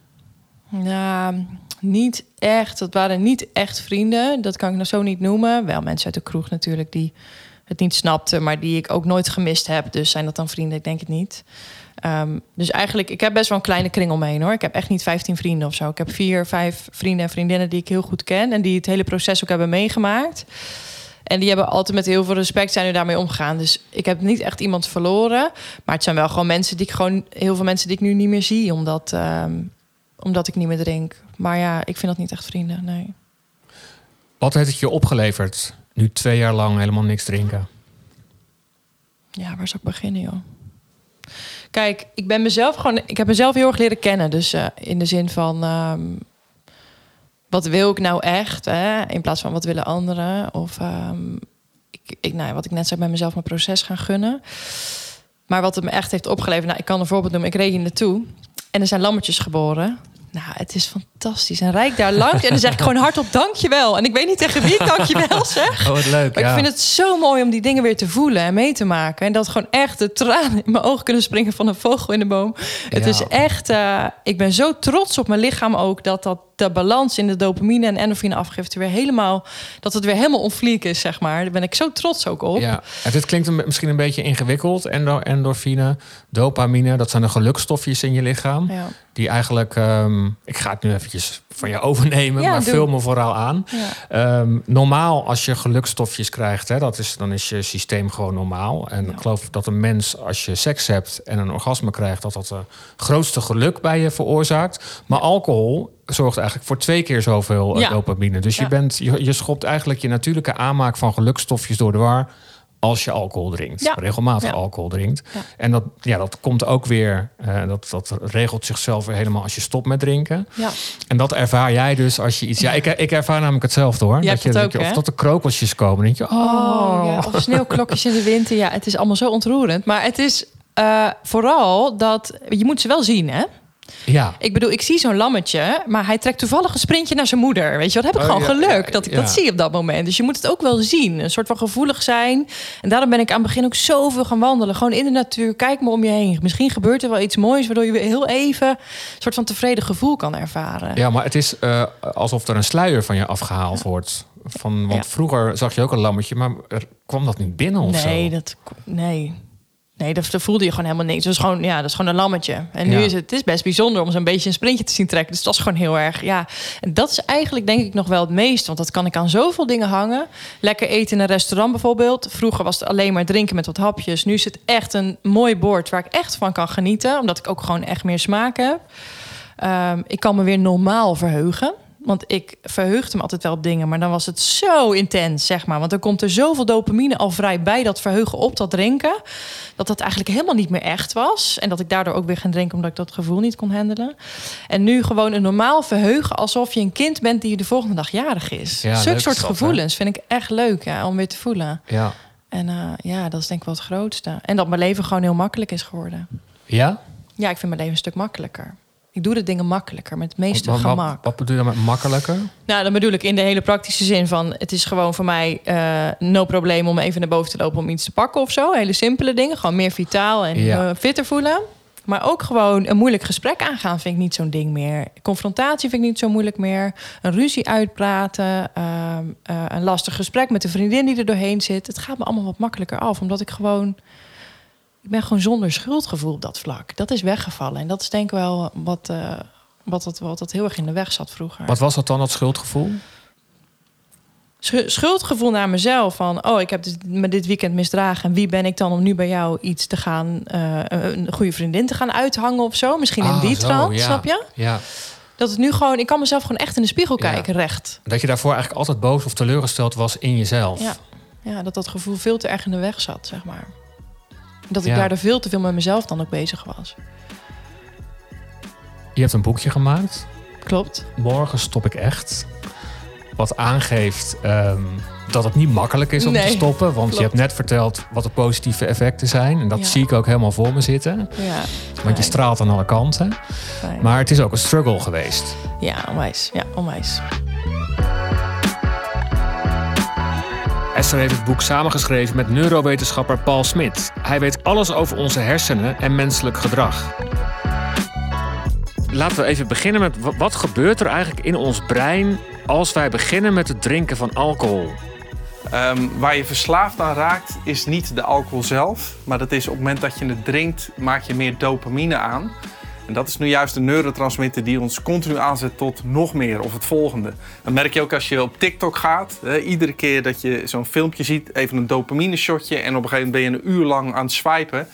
E: Ja, niet echt. Dat waren niet echt vrienden. Dat kan ik nog zo niet noemen. Wel mensen uit de kroeg natuurlijk die het niet snapten, maar die ik ook nooit gemist heb. Dus zijn dat dan vrienden? Ik denk het niet. Ehm, dus eigenlijk, ik heb best wel een kleine kring omheen hoor. Ik heb echt niet 15 vrienden of zo. Ik heb vier, vijf vrienden en vriendinnen die ik heel goed ken en die het hele proces ook hebben meegemaakt. En die hebben altijd met heel veel respect zijn er daarmee omgegaan. Dus ik heb niet echt iemand verloren. Maar het zijn wel gewoon mensen die ik gewoon heel veel mensen die ik nu niet meer zie, omdat, ehm, omdat ik niet meer drink. Maar ja, ik vind dat niet echt vrienden. Nee.
A: Wat heeft het je opgeleverd, nu twee jaar lang helemaal niks drinken?
E: Ja, waar zou ik beginnen, joh? Kijk, ik ben mezelf gewoon. Ik heb mezelf heel erg leren kennen. Dus eh, in de zin van. ehm, wat wil ik nou echt? Hè? In plaats van wat willen anderen? Of ehm, ik, ik, nou, wat ik net zei, bij mezelf mijn proces gaan gunnen. Maar wat het me echt heeft opgeleverd, nou, ik kan een voorbeeld noemen. Ik reed hier naartoe en er zijn lammetjes geboren. Nou, het is fantastisch. En rijk daar langs. En dan zeg ik gewoon hardop dankjewel. En ik weet niet tegen wie ik dankjewel *laughs* zeg.
A: Oh, wat leuk.
E: Maar
A: ja.
E: ik vind het zo mooi om die dingen weer te voelen en mee te maken. En dat gewoon echt de tranen in mijn ogen kunnen springen van een vogel in de boom. Het
A: Ja.
E: is echt... eh, ik ben zo trots op mijn lichaam ook... dat, dat de balans in de dopamine en endorfine afgifte weer helemaal... dat het weer helemaal on fleek is, zeg maar. Daar ben ik zo trots ook op.
A: Ja, en dit klinkt misschien een beetje ingewikkeld. Endo, endorfine, dopamine, dat zijn de gelukstofjes in je lichaam.
E: Ja.
A: Die eigenlijk, ehm, ik ga het nu eventjes van je *laughs* overnemen,
E: Ja,
A: maar
E: doe.
A: vul me vooral aan.
E: Ja.
A: Ehm, normaal als je gelukstofjes krijgt, hè, dat is, dan is je systeem gewoon normaal. En ik geloof dat een mens, als je seks hebt en een orgasme krijgt, dat dat het grootste geluk bij je veroorzaakt. Maar alcohol zorgt eigenlijk voor twee keer zoveel eh, dopamine. Dus je, bent, je, je schopt eigenlijk je natuurlijke aanmaak van gelukstofjes door de war als je alcohol drinkt.
E: Ja.
A: Regelmatig
E: Ja.
A: alcohol drinkt.
E: Ja.
A: En dat, ja, dat komt ook weer, eh, dat, dat regelt zichzelf weer helemaal als je stopt met drinken.
E: Ja.
A: En dat ervaar jij dus als je iets... Ja, ik, ik ervaar namelijk hetzelfde hoor. Dat je,
E: het
A: dat je, of dat er krokeltjes komen. Denk je, oh,
E: Oh, ja, of sneeuwklokjes in de winter. Ja, het is allemaal zo ontroerend. Maar het is eh, vooral dat... Je moet ze wel zien, hè?
A: Ja.
E: Ik bedoel, ik zie zo'n lammetje, maar hij trekt toevallig een sprintje naar zijn moeder. Weet je, wat heb ik
A: Oh,
E: gewoon
A: ja,
E: geluk dat ik
A: ja.
E: dat zie op dat moment. Dus je moet het ook wel zien. Een soort van gevoelig zijn. En daarom ben ik aan het begin ook zoveel gaan wandelen. Gewoon in de natuur. Kijk maar om je heen. Misschien gebeurt er wel iets moois, waardoor je weer heel even een soort van tevreden gevoel kan ervaren.
A: ja, maar het is eh, alsof er een sluier van je afgehaald wordt. Van, want vroeger zag je ook een lammetje, maar er kwam dat niet binnen of
E: nee,
A: zo?
E: dat, nee. Nee, dat, dat voelde je gewoon helemaal niks. Dat is gewoon, ja, dat is gewoon een lammetje. En nu
A: Ja.
E: is het, het is best bijzonder om zo'n beetje een sprintje te zien trekken. Dus dat is gewoon heel erg, ja. En dat is eigenlijk denk ik nog wel het meest. Want dat kan ik aan zoveel dingen hangen. Lekker eten in een restaurant bijvoorbeeld. Vroeger was het alleen maar drinken met wat hapjes. Nu is het echt een mooi bord waar ik echt van kan genieten. Omdat ik ook gewoon echt meer smaak heb. Ehm, ik kan me weer normaal verheugen. Want ik verheugde me altijd wel op dingen, maar dan was het zo intens, zeg maar. Want dan komt er zoveel dopamine al vrij bij dat verheugen op dat drinken. Dat dat eigenlijk helemaal niet meer echt was. En dat ik daardoor ook weer ging drinken omdat ik dat gevoel niet kon handelen. En nu gewoon een normaal verheugen alsof je een kind bent die de volgende dag jarig is.
A: Ja,
E: Zulke soort
A: hè?
E: gevoelens vind ik echt leuk ja, om weer te voelen.
A: Ja.
E: En eh, ja, dat is denk ik wel het grootste. En dat mijn leven gewoon heel makkelijk is geworden.
A: Ja?
E: Ja, ik vind mijn leven een stuk makkelijker. Ik doe de dingen makkelijker, met het meeste
A: Wat- wat,
E: gemak.
A: wat, bedoel je dan met makkelijker?
E: Nou, dan bedoel ik in de hele praktische zin van... het is gewoon voor mij eh, no probleem om even naar boven te lopen... om iets te pakken of zo. Hele simpele dingen. Gewoon meer vitaal en
A: Ja.
E: eh, fitter voelen. Maar ook gewoon een moeilijk gesprek aangaan vind ik niet zo'n ding meer. Confrontatie vind ik niet zo moeilijk meer. Een ruzie uitpraten. ehm, eh, een lastig gesprek met een vriendin die er doorheen zit. Het gaat me allemaal wat makkelijker af. Omdat ik gewoon... Ik ben gewoon zonder schuldgevoel op dat vlak. Dat is weggevallen. En dat is denk ik wel wat... eh, wat, dat, wat dat heel erg in de weg zat vroeger.
A: Wat was dat dan, dat schuldgevoel?
E: Schu- schuldgevoel naar mezelf van oh ik heb dit- me dit weekend misdragen en wie ben ik dan om nu bij jou iets te gaan eh, een goede vriendin te gaan uithangen of zo misschien in
A: Ah,
E: die trant
A: ja.
E: snap je
A: Ja.
E: dat het nu gewoon ik kan mezelf gewoon echt in de spiegel
A: Ja.
E: kijken recht
A: Dat je daarvoor eigenlijk altijd boos of teleurgesteld was in jezelf.
E: ja ja dat dat gevoel veel te erg in de weg zat zeg maar dat ik
A: Ja.
E: daardoor veel te veel met mezelf dan ook bezig was
A: Je hebt een boekje gemaakt.
E: klopt
A: Morgen stop ik echt. Wat aangeeft ehm, dat het niet makkelijk is om te stoppen. Want
E: klopt.
A: je hebt net verteld wat de positieve effecten zijn. En dat
E: Ja.
A: zie ik ook helemaal voor me zitten.
E: ja
A: Want je straalt aan alle kanten.
E: fijn.
A: Maar het is ook een struggle geweest.
E: ja onwijs ja onwijs
A: Esther heeft het boek samengeschreven met neurowetenschapper Paul Smit. Hij weet alles over onze hersenen en menselijk gedrag. Laten we even beginnen met wa- wat gebeurt er eigenlijk in ons brein als wij beginnen met het drinken van alcohol?
F: Ehm, waar je verslaafd aan raakt, is niet de alcohol zelf. Maar dat is op het moment dat je het drinkt, maak je meer dopamine aan. En dat is nu juist de neurotransmitter die ons continu aanzet tot nog meer of het volgende. Dat merk je ook als je op TikTok gaat. Hè, iedere keer dat je zo'n filmpje ziet, even een dopamine shotje. En op een gegeven moment ben je een uur lang aan het swipen.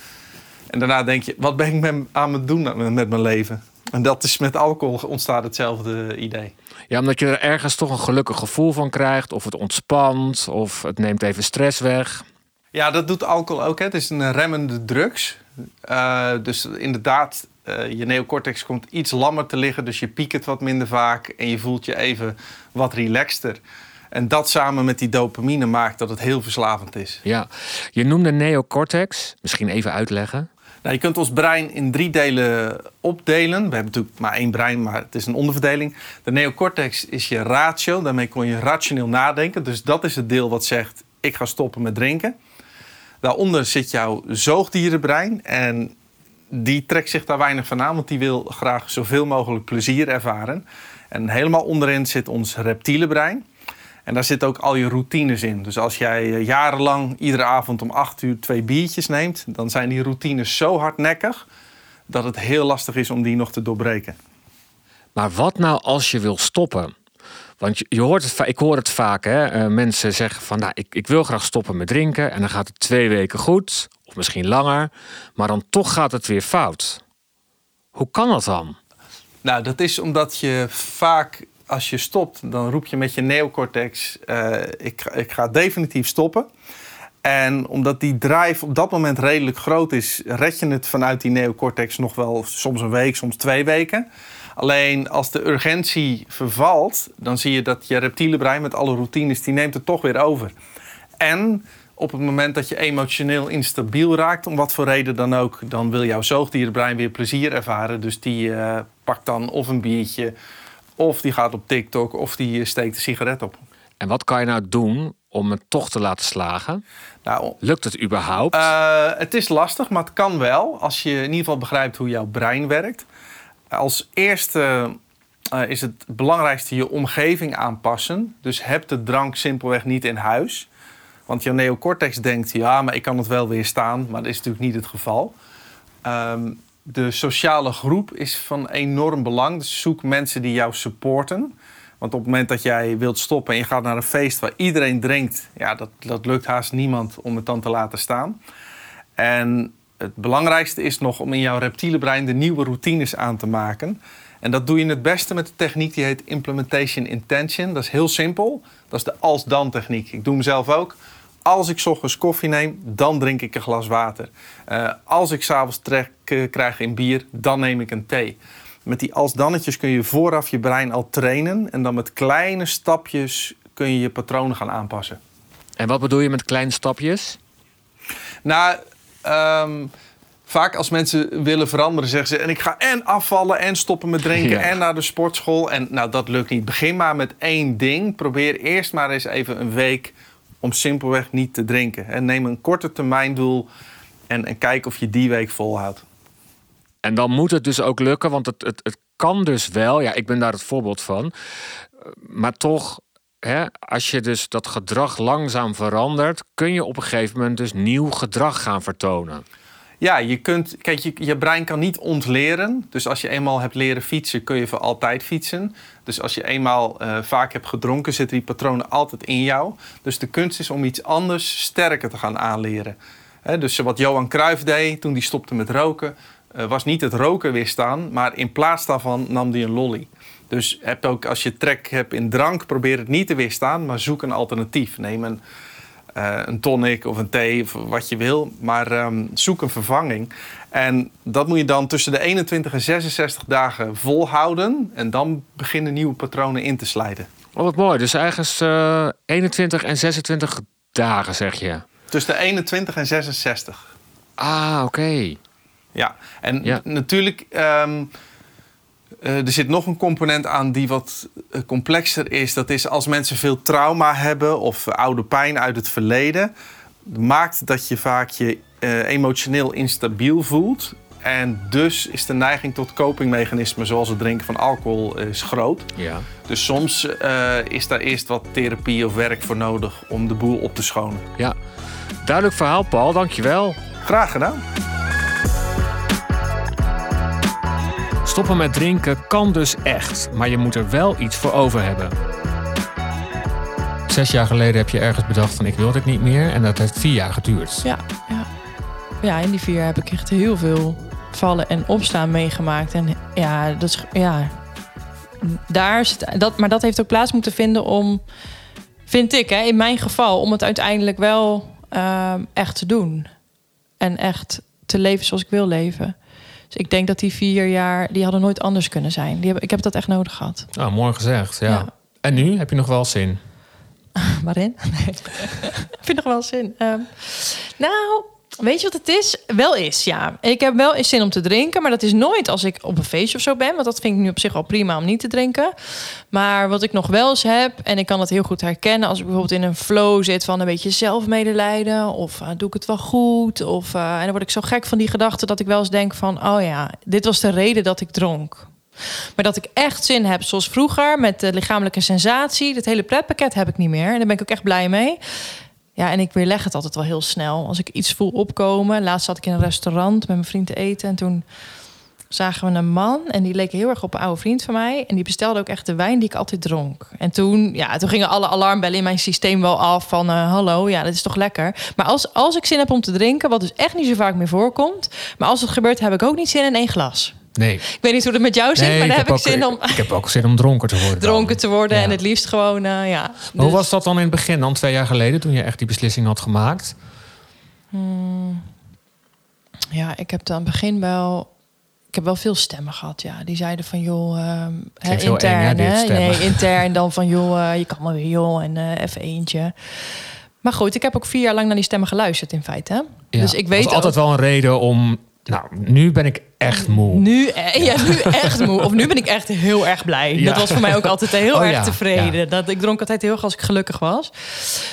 F: En daarna denk je, wat ben ik aan het doen met, met mijn leven? En dat is met alcohol ontstaat hetzelfde idee.
A: Ja, omdat je er ergens toch een gelukkig gevoel van krijgt, of het ontspant, of het neemt even stress weg.
F: Ja, dat doet alcohol ook. Hè. Het is een remmende drugs. Eh, dus inderdaad, eh, je neocortex komt iets lammer te liggen. Dus je piekert wat minder vaak en je voelt je even wat relaxter. En dat samen met die dopamine maakt dat het heel verslavend is.
A: Ja, je noemde neocortex. Misschien even uitleggen.
F: Nou, je kunt ons brein in drie delen opdelen. We hebben natuurlijk maar één brein, maar het is een onderverdeling. De neocortex is je ratio. Daarmee kon je rationeel nadenken. Dus dat is het deel wat zegt: ik ga stoppen met drinken. Daaronder zit jouw zoogdierenbrein. En die trekt zich daar weinig van aan, want die wil graag zoveel mogelijk plezier ervaren. En helemaal onderin zit ons reptiele brein. En daar zitten ook al je routines in. Dus als jij eh, jarenlang iedere avond om 8 uur twee biertjes neemt, dan zijn die routines zo hardnekkig dat het heel lastig is om die nog te doorbreken.
A: Maar wat nou als je wil stoppen? Want je, hoort het, ik hoor het vaak, hè? Eh, mensen zeggen van nou, ik, ik wil graag stoppen met drinken en dan gaat het twee weken goed, misschien langer, maar dan toch gaat het weer fout. Hoe kan dat dan?
F: Nou, dat is omdat je vaak als je stopt, dan roep je met je neocortex: uh, ik, ik ga definitief stoppen. En omdat die drive op dat moment redelijk groot is, red je het vanuit die neocortex nog wel soms een week, soms twee weken. Alleen als de urgentie vervalt, dan zie je dat je reptiele brein met alle routines, die neemt het toch weer over. En op het moment dat je emotioneel instabiel raakt, om wat voor reden dan ook, dan wil jouw zoogdierenbrein weer plezier ervaren. Dus die uh, pakt dan of een biertje of die gaat op TikTok of die steekt een sigaret op.
A: En wat kan je nou doen om het toch te laten slagen? Nou, Lukt het überhaupt?
F: Uh, het is lastig, maar het kan wel. Als je in ieder geval begrijpt hoe jouw brein werkt. Als eerste uh, is het belangrijkste je omgeving aanpassen. Dus heb de drank simpelweg niet in huis. Want jouw neocortex denkt, ja, maar ik kan het wel weerstaan. Maar dat is natuurlijk niet het geval. Um, de sociale groep is van enorm belang. Dus zoek mensen die jou supporten. Want op het moment dat jij wilt stoppen en je gaat naar een feest waar iedereen drinkt, ja, dat, dat lukt haast niemand om het dan te laten staan. En het belangrijkste is nog om in jouw reptiele brein de nieuwe routines aan te maken. En dat doe je het beste met de techniek die heet Implementation Intention. Dat is heel simpel. Dat is de als-dan techniek. Ik doe hem zelf ook. Als ik ochtends koffie neem, dan drink ik een glas water. Uh, als ik s'avonds trek uh, krijg in bier, dan neem ik een thee. Met die als-dannetjes kun je vooraf je brein al trainen. En dan met kleine stapjes kun je je patronen gaan aanpassen.
A: En wat bedoel je met kleine stapjes?
F: Nou, um, vaak als mensen willen veranderen, zeggen ze: en ik ga en afvallen en stoppen met drinken en naar de sportschool. En nou, dat lukt niet. Begin maar met één ding. Probeer eerst maar eens even een week om simpelweg niet te drinken. En neem een korte termijn doel en, en kijk of je die week volhoudt.
A: En dan moet het dus ook lukken, want het, het, het kan dus wel. Ja, ik ben daar het voorbeeld van. Maar toch, hè, als je dus dat gedrag langzaam verandert, kun je op een gegeven moment dus nieuw gedrag gaan vertonen.
F: Ja, je kunt. Kijk, je, je brein kan niet ontleren. Dus als je eenmaal hebt leren fietsen, kun je voor altijd fietsen. Dus als je eenmaal uh, vaak hebt gedronken, zitten die patronen altijd in jou. Dus de kunst is om iets anders sterker te gaan aanleren. Dus wat Johan Cruijff deed toen hij stopte met roken, uh, was niet het roken weerstaan, maar in plaats daarvan nam hij een lolly. Dus heb ook, als je trek hebt in drank, probeer het niet te weerstaan, maar zoek een alternatief. Neem een uh, een tonic of een thee of wat je wil. Maar um, zoek een vervanging. En dat moet je dan tussen de 21 en 66 dagen volhouden. En dan beginnen nieuwe patronen in te slijten.
A: Oh, wat mooi. Dus ergens uh, 21 en 26 dagen, zeg je?
F: Tussen de 21 en 66.
A: Ah, oké.
F: Ja, en ja. natuurlijk... Um, uh, er zit nog een component aan die wat uh, complexer is. Dat is als mensen veel trauma hebben of oude pijn uit het verleden, maakt dat je vaak je emotioneel instabiel voelt. En dus is de neiging tot copingmechanismen zoals het drinken van alcohol is groot.
A: Ja.
F: Dus soms is daar eerst wat therapie of werk voor nodig om de boel op te schonen.
A: Ja, duidelijk verhaal Paul, dankjewel.
F: Graag gedaan.
A: Stoppen met drinken kan dus echt, maar je moet er wel iets voor over hebben. Zes jaar geleden heb je ergens bedacht van ik wil dit niet meer en dat heeft vier jaar geduurd.
E: Ja, ja. ja in die vier jaar heb ik echt heel veel vallen en opstaan meegemaakt. En ja, dat is, ja, daar zit, dat, maar dat heeft ook plaats moeten vinden om, vind ik, hè, in mijn geval, om het uiteindelijk wel uh, echt te doen. En echt te leven zoals ik wil leven. Dus ik denk dat die vier jaar, die hadden nooit anders kunnen zijn. Die heb, ik heb dat echt nodig gehad.
A: Nou, mooi gezegd, ja. ja. En nu, heb je nog wel zin? *laughs*
E: Waarin? *laughs* Nee. *laughs* ik vind nog wel zin. Ehm, nou, weet je wat het is? Wel is, ja. Ik heb wel eens zin om te drinken, maar dat is nooit als ik op een feestje of zo ben. Want dat vind ik nu op zich al prima om niet te drinken. Maar wat ik nog wel eens heb, en ik kan het heel goed herkennen... als ik bijvoorbeeld in een flow zit van een beetje zelfmedelijden... of eh, doe ik het wel goed? Of, eh, en dan word ik zo gek van die gedachte dat ik wel eens denk van... oh ja, dit was de reden dat ik dronk. Maar dat ik echt zin heb, zoals vroeger, met de lichamelijke sensatie. Dat hele pretpakket heb ik niet meer. En daar ben ik ook echt blij mee. Ja, en ik weerleg het altijd wel heel snel. Als ik iets voel opkomen. Laatst zat ik in een restaurant met mijn vriend te eten. En toen zagen we een man. En die leek heel erg op een oude vriend van mij. En die bestelde ook echt de wijn die ik altijd dronk. En toen, ja, toen gingen alle alarmbellen in mijn systeem wel af. Van uh, hallo, ja, dat is toch lekker. Maar als, als ik zin heb om te drinken, wat dus echt niet zo vaak meer voorkomt. Maar als het gebeurt, heb ik ook niet zin in één glas.
A: Nee.
E: Ik weet niet hoe het met jou zit,
A: Nee,
E: maar daar heb ik
A: ook-
E: zin om
A: Ik heb ook zin om dronken te worden. dan.
E: dronken te worden.
A: Ja.
E: En het liefst gewoon, eh, ja.
A: Maar Hoe
E: Dus-
A: was dat dan in het begin, dan twee jaar geleden, toen je echt die beslissing had gemaakt?
E: Ja, ik heb dan begin wel. Ik heb wel veel stemmen gehad, ja. Die zeiden van, joh, ehm, hè, intern,
A: eng, hè, dit
E: hè?
A: stemmen.
E: Nee, *laughs* intern dan van, joh, eh, je kan maar weer, joh, en even eentje. Maar goed, ik heb ook vier jaar lang naar die stemmen geluisterd, in feite. Hè?
A: Ja.
E: Dus ik weet
A: was altijd
E: ook-
A: wel een reden om... Nou, nu ben ik echt moe.
E: Nu, eh, ja, nu echt moe. Of nu ben ik echt heel erg blij.
A: Ja.
E: Dat was voor mij ook altijd heel
A: Oh
E: erg
A: ja,
E: tevreden. Dat, ik dronk altijd heel erg als ik gelukkig was.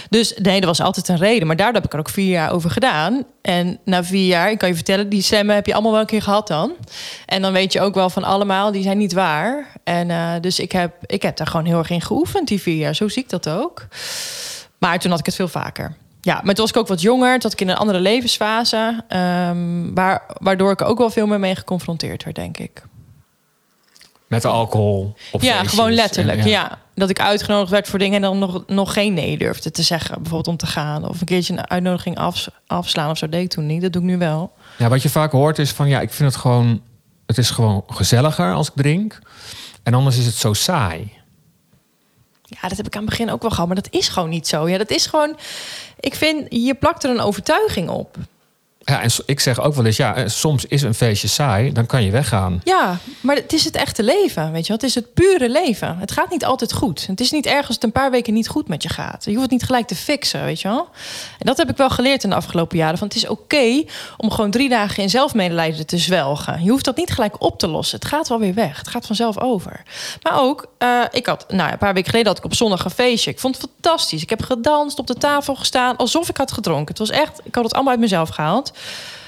E: Dus nee, dat was altijd een reden. Maar daardoor heb ik er ook vier jaar over gedaan. En na vier jaar, ik kan je vertellen... die stemmen heb je allemaal wel een keer gehad dan. En dan weet je ook wel van allemaal, die zijn niet waar. En eh, dus ik heb, ik heb daar gewoon heel erg in geoefend, die vier jaar. Zo zie ik dat ook. Maar toen had ik het veel vaker. Ja, maar toen was ik ook wat jonger. Toen had ik in een andere levensfase. ehm, waar, waardoor ik er ook wel veel meer mee geconfronteerd werd, denk ik.
A: Met de alcohol op
E: ja, gewoon letterlijk.
A: En,
E: ja. Dat ik uitgenodigd werd voor dingen en dan nog, nog geen nee durfde te zeggen. Bijvoorbeeld om te gaan. Of een keertje een uitnodiging af, afslaan of zo. deed ik toen niet. Dat doe ik nu wel.
A: Ja, wat je vaak hoort is van... Ja, ik vind het gewoon... Het is gewoon gezelliger als ik drink. En anders is het zo saai.
E: Ja, dat heb ik aan het begin ook wel gehad. Maar dat is gewoon niet zo. Ja, dat is gewoon... Ik vind, je plakt er een overtuiging op.
A: Ja, en ik zeg ook wel eens... Ja, eh, soms is een feestje saai. Dan kan je weggaan.
E: Ja, maar het is het echte leven, weet je wel. Het is het pure leven. Het gaat niet altijd goed. Het is niet erg als het een paar weken niet goed met je gaat. Je hoeft het niet gelijk te fixen, weet je wel. En dat heb ik wel geleerd in de afgelopen jaren. Van het is oké om gewoon drie dagen in zelfmedelijden te zwelgen. Je hoeft dat niet gelijk op te lossen. Het gaat wel weer weg. Het gaat vanzelf over. Maar ook, eh, ik had, nou, een paar weken geleden had ik op zondag een feestje. Ik vond het fantastisch. Ik heb gedanst, op de tafel gestaan, alsof ik had gedronken. Het was echt, ik had het allemaal uit mezelf gehaald.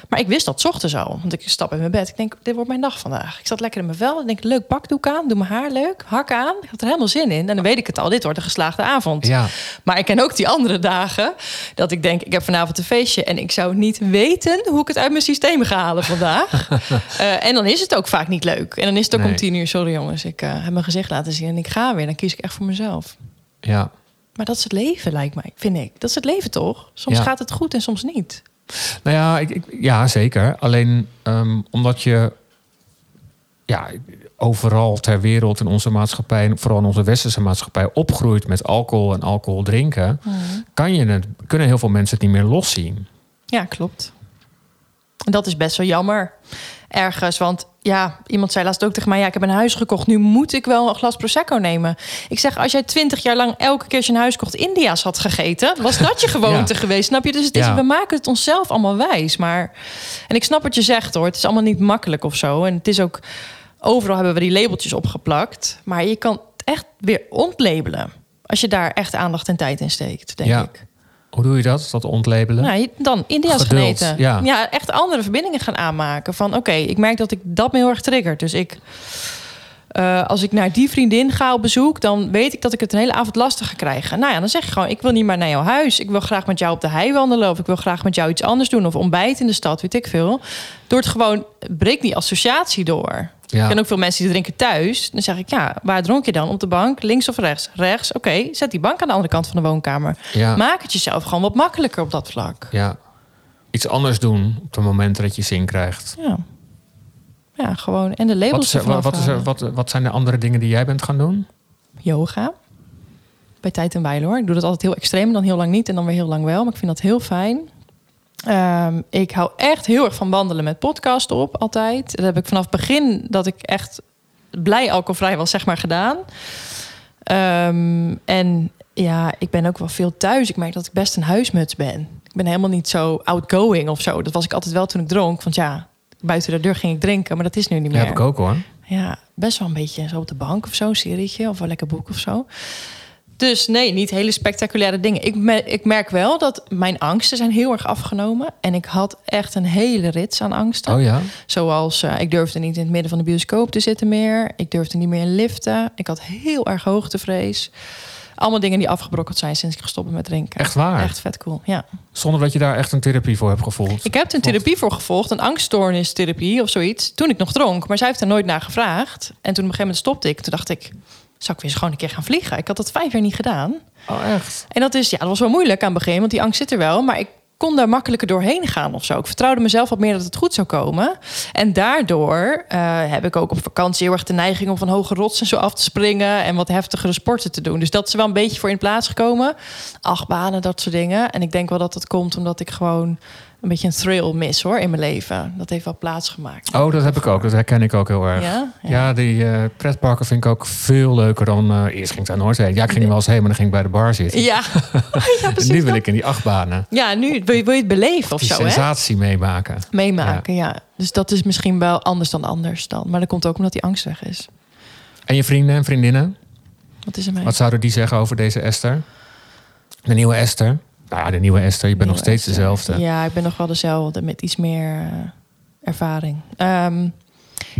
E: Maar ik wist dat ochtends al. Want ik stap in mijn bed. Ik denk, dit wordt mijn dag vandaag. Ik zat lekker in mijn vel. Ik denk, leuk bakdoek aan. Doe mijn haar leuk. Hak aan. Ik had er helemaal zin in. En dan weet ik het al. Dit wordt een geslaagde avond.
A: Ja.
E: Maar ik ken ook die andere dagen. Dat ik denk, ik heb vanavond een feestje. En ik zou niet weten hoe ik het uit mijn systeem ga halen vandaag. *laughs* Eh, en dan is het ook vaak niet leuk. En dan is het ook
A: Nee.
E: om tien uur. Sorry jongens, ik eh, heb mijn gezicht laten zien. En ik ga weer. Dan kies ik echt voor mezelf.
A: Ja.
E: Maar dat is het leven, lijkt mij. Vind ik. Dat is het leven toch? Soms
A: Ja.
E: gaat het goed en soms niet.
A: Nou ja, ik, ik- ja zeker. Alleen ehm, omdat je ja, overal ter wereld in onze maatschappij, vooral in onze westerse maatschappij, opgroeit met alcohol en alcohol drinken, kan je het, kunnen heel veel mensen het niet meer loszien.
E: Ja, klopt. En dat is best wel jammer. Ergens, want ja, iemand zei laatst ook tegen mij... ja, ik heb een huis gekocht, nu moet ik wel een glas Prosecco nemen. Ik zeg, als jij twintig jaar lang elke keer als je een huis kocht... India's had gegeten, was dat je *laughs* gewoonte
A: Ja.
E: geweest, snap je? Dus het is,
A: Ja.
E: we maken het onszelf allemaal wijs. Maar, en ik snap wat je zegt hoor, het is allemaal niet makkelijk of zo. En het is ook, overal hebben we die labeltjes opgeplakt. Maar je kan het echt weer ontlabelen... als je daar echt aandacht en tijd in steekt, denk
A: Ja.
E: ik.
A: Hoe doe je dat? Dat ontlabelen?
E: Nou, dan India's gaan
A: Geduld,
E: eten.
A: ja.
E: echt andere verbindingen gaan aanmaken. Van oké, ik merk dat ik dat me heel erg triggert. Dus ik, eh, als ik naar die vriendin ga op bezoek, dan weet ik dat ik het een hele avond lastig ga krijgen. Nou ja, dan zeg je gewoon: ik wil niet meer naar jouw huis. Ik wil graag met jou op de hei wandelen. Of ik wil graag met jou iets anders doen. Of ontbijt in de stad, weet ik veel. Door het gewoon, breek die associatie door.
A: Ja.
E: Ik ken ook veel mensen die drinken thuis. Dan zeg ik, ja, waar dronk je dan? Op de bank, links of rechts? Rechts, oké. Zet die bank aan de andere kant van de woonkamer.
A: Ja.
E: Maak het jezelf gewoon wat makkelijker op dat vlak.
A: Ja. Iets anders doen op het moment dat je zin krijgt.
E: Ja. Ja, gewoon. En de
A: Wat,
E: labels
A: is er- wat, is er- wat, wat zijn de andere dingen die jij bent gaan doen?
E: Yoga. Bij tijd en wijle hoor. Ik doe dat altijd heel extreem, dan heel lang niet en dan weer heel lang wel. Maar ik vind dat heel fijn. Ehm, ik hou echt heel erg van wandelen met podcast op, altijd. Dat heb ik vanaf het begin dat ik echt blij alcoholvrij was, zeg maar, gedaan. Ehm, en ja, ik ben ook wel veel thuis. Ik merk dat ik best een huismuts ben. Ik ben helemaal niet zo outgoing of zo. Dat was ik altijd wel toen ik dronk. Want ja, buiten de deur ging ik drinken, maar dat is nu niet
A: Dat
E: meer.
A: heb ik ook hoor.
E: Ja, best wel een beetje zo op de bank of zo, een serietje of een lekker boek of zo. Dus nee, niet hele spectaculaire dingen. Ik, me- ik merk wel dat mijn angsten zijn heel erg afgenomen. En ik had echt een hele rits aan angsten.
A: Oh ja?
E: Zoals eh, ik durfde niet in het midden van de bioscoop te zitten meer. Ik durfde niet meer in liften. Ik had heel erg hoogtevrees. Allemaal dingen die afgebrokkeld zijn sinds ik gestopt ben met drinken.
A: Echt waar?
E: Echt vet cool, ja.
A: Zonder dat je daar echt een therapie voor hebt gevolgd.
E: Ik heb een therapie voor gevolgd, een angststoornistherapie of zoiets, toen ik nog dronk. Maar zij heeft er nooit naar gevraagd. En toen op een gegeven moment stopte ik. Toen dacht ik, zou ik weer eens gewoon een keer gaan vliegen? Ik had dat vijf jaar niet gedaan.
A: Oh echt?
E: En dat is, ja, dat was wel moeilijk aan het begin, want die angst zit er wel. Maar ik kon daar makkelijker doorheen gaan of zo. Ik vertrouwde mezelf wat meer dat het goed zou komen. En daardoor eh, heb ik ook op vakantie heel erg de neiging om van hoge rotsen zo af te springen en wat heftigere sporten te doen. Dus dat is wel een beetje voor in plaats gekomen. Achtbanen, dat soort dingen. En ik denk wel dat dat komt omdat ik gewoon een beetje een thrill mis hoor in mijn leven. Dat heeft wel plaatsgemaakt.
A: Oh, dat heb ik ook. Dat herken ik ook heel erg.
E: Ja?
A: Ja, die eh, pretparken vind ik ook veel leuker dan... eh, eerst ging ik daar nooit heen. Ja, ik ging er wel eens heen, maar dan ging ik bij de bar zitten.
E: Ja, *laughs* precies.
A: nu wil ik in die achtbanen.
E: Ja, nu wil je, wil je het beleven of
A: Die
E: zo,
A: sensatie meemaken.
E: Meemaken, ja. Dus dat is misschien wel anders dan anders dan. Maar dat komt ook omdat die angst weg is.
A: En je vrienden en vriendinnen?
E: Wat is er mee?
A: Wat zouden die zeggen over deze Esther? De nieuwe Esther? Nou ja, de nieuwe Esther. Je bent nog steeds
E: Esther.
A: dezelfde.
E: Ja, ik ben nog wel dezelfde met iets meer eh, ervaring. Ehm,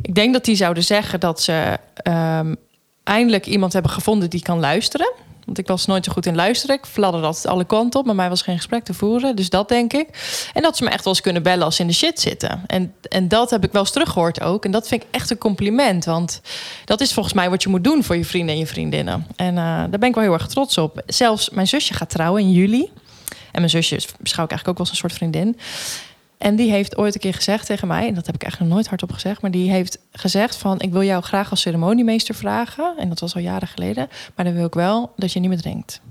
E: ik denk dat die zouden zeggen dat ze ehm, eindelijk iemand hebben gevonden die kan luisteren. Want ik was nooit zo goed in luisteren. Ik fladderde altijd alle kanten op. Maar mij was geen gesprek te voeren. Dus dat denk ik. En dat ze me echt wel eens kunnen bellen als ze in de shit zitten. En, en dat heb ik wel eens teruggehoord ook. En dat vind ik echt een compliment. Want dat is volgens mij wat je moet doen voor je vrienden en je vriendinnen. En eh, daar ben ik wel heel erg trots op. Zelfs mijn zusje gaat trouwen in juli. En mijn zusje beschouw ik eigenlijk ook wel als een soort vriendin. En die heeft ooit een keer gezegd tegen mij, en dat heb ik eigenlijk nog nooit hardop gezegd, maar die heeft gezegd van ik wil jou graag als ceremoniemeester vragen. En dat was al jaren geleden. Maar dan wil ik wel dat je niet meer drinkt.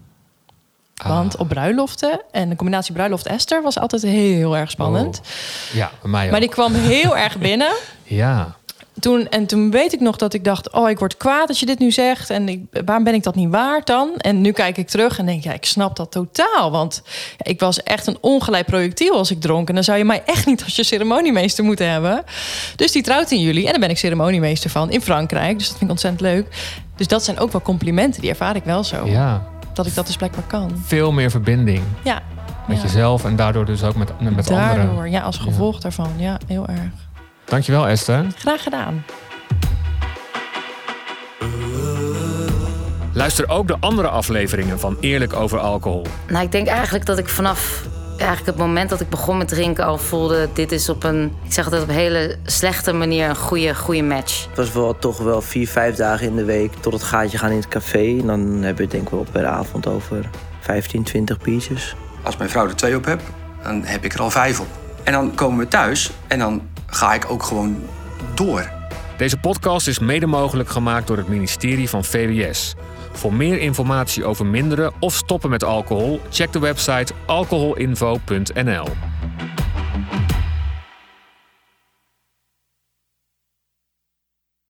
A: Ah.
E: Want op bruiloften en de combinatie bruiloft Esther was altijd heel erg spannend.
A: Oh. Ja, bij mij ook.
E: Maar die kwam heel *laughs* erg binnen.
A: Ja.
E: Toen, en toen weet ik nog dat ik dacht: Oh, ik word kwaad als je dit nu zegt. En ik, waarom ben ik dat niet waard dan? En nu kijk ik terug en denk: Ja, ik snap dat totaal. Want ik was echt een ongeleid projectiel als ik dronk. En dan zou je mij echt niet als je ceremoniemeester moeten hebben. Dus die trouwt in juli. En daar ben ik ceremoniemeester van in Frankrijk. Dus dat vind ik ontzettend leuk. Dus dat zijn ook wel complimenten. Die ervaar ik wel zo.
A: ja.
E: Dat ik dat dus blijkbaar kan.
A: Veel meer verbinding
E: Ja.
A: met
E: ja.
A: jezelf en daardoor dus ook met, met
E: Daardoor,
A: anderen.
E: ja, als gevolg daarvan. Ja, heel erg.
A: Dankjewel Esther.
E: Graag gedaan.
A: Luister ook de andere afleveringen van Eerlijk over alcohol.
B: Nou, ik denk eigenlijk dat ik vanaf eigenlijk het moment dat ik begon met drinken al voelde... dit is op een, ik zeg altijd op een hele slechte manier een goede, goede match.
G: Het was wel toch wel vier, vijf dagen in de week tot het gaatje gaan in het café. En dan hebben we het denk ik wel per avond over 15, 20 biertjes.
H: Als mijn vrouw er twee op heb, dan heb ik er al vijf op. En dan komen we thuis en dan ga ik ook gewoon door.
A: Deze podcast is mede mogelijk gemaakt door het ministerie van VWS. Voor meer informatie over minderen of stoppen met alcohol, check de website alcoholinfo.nl.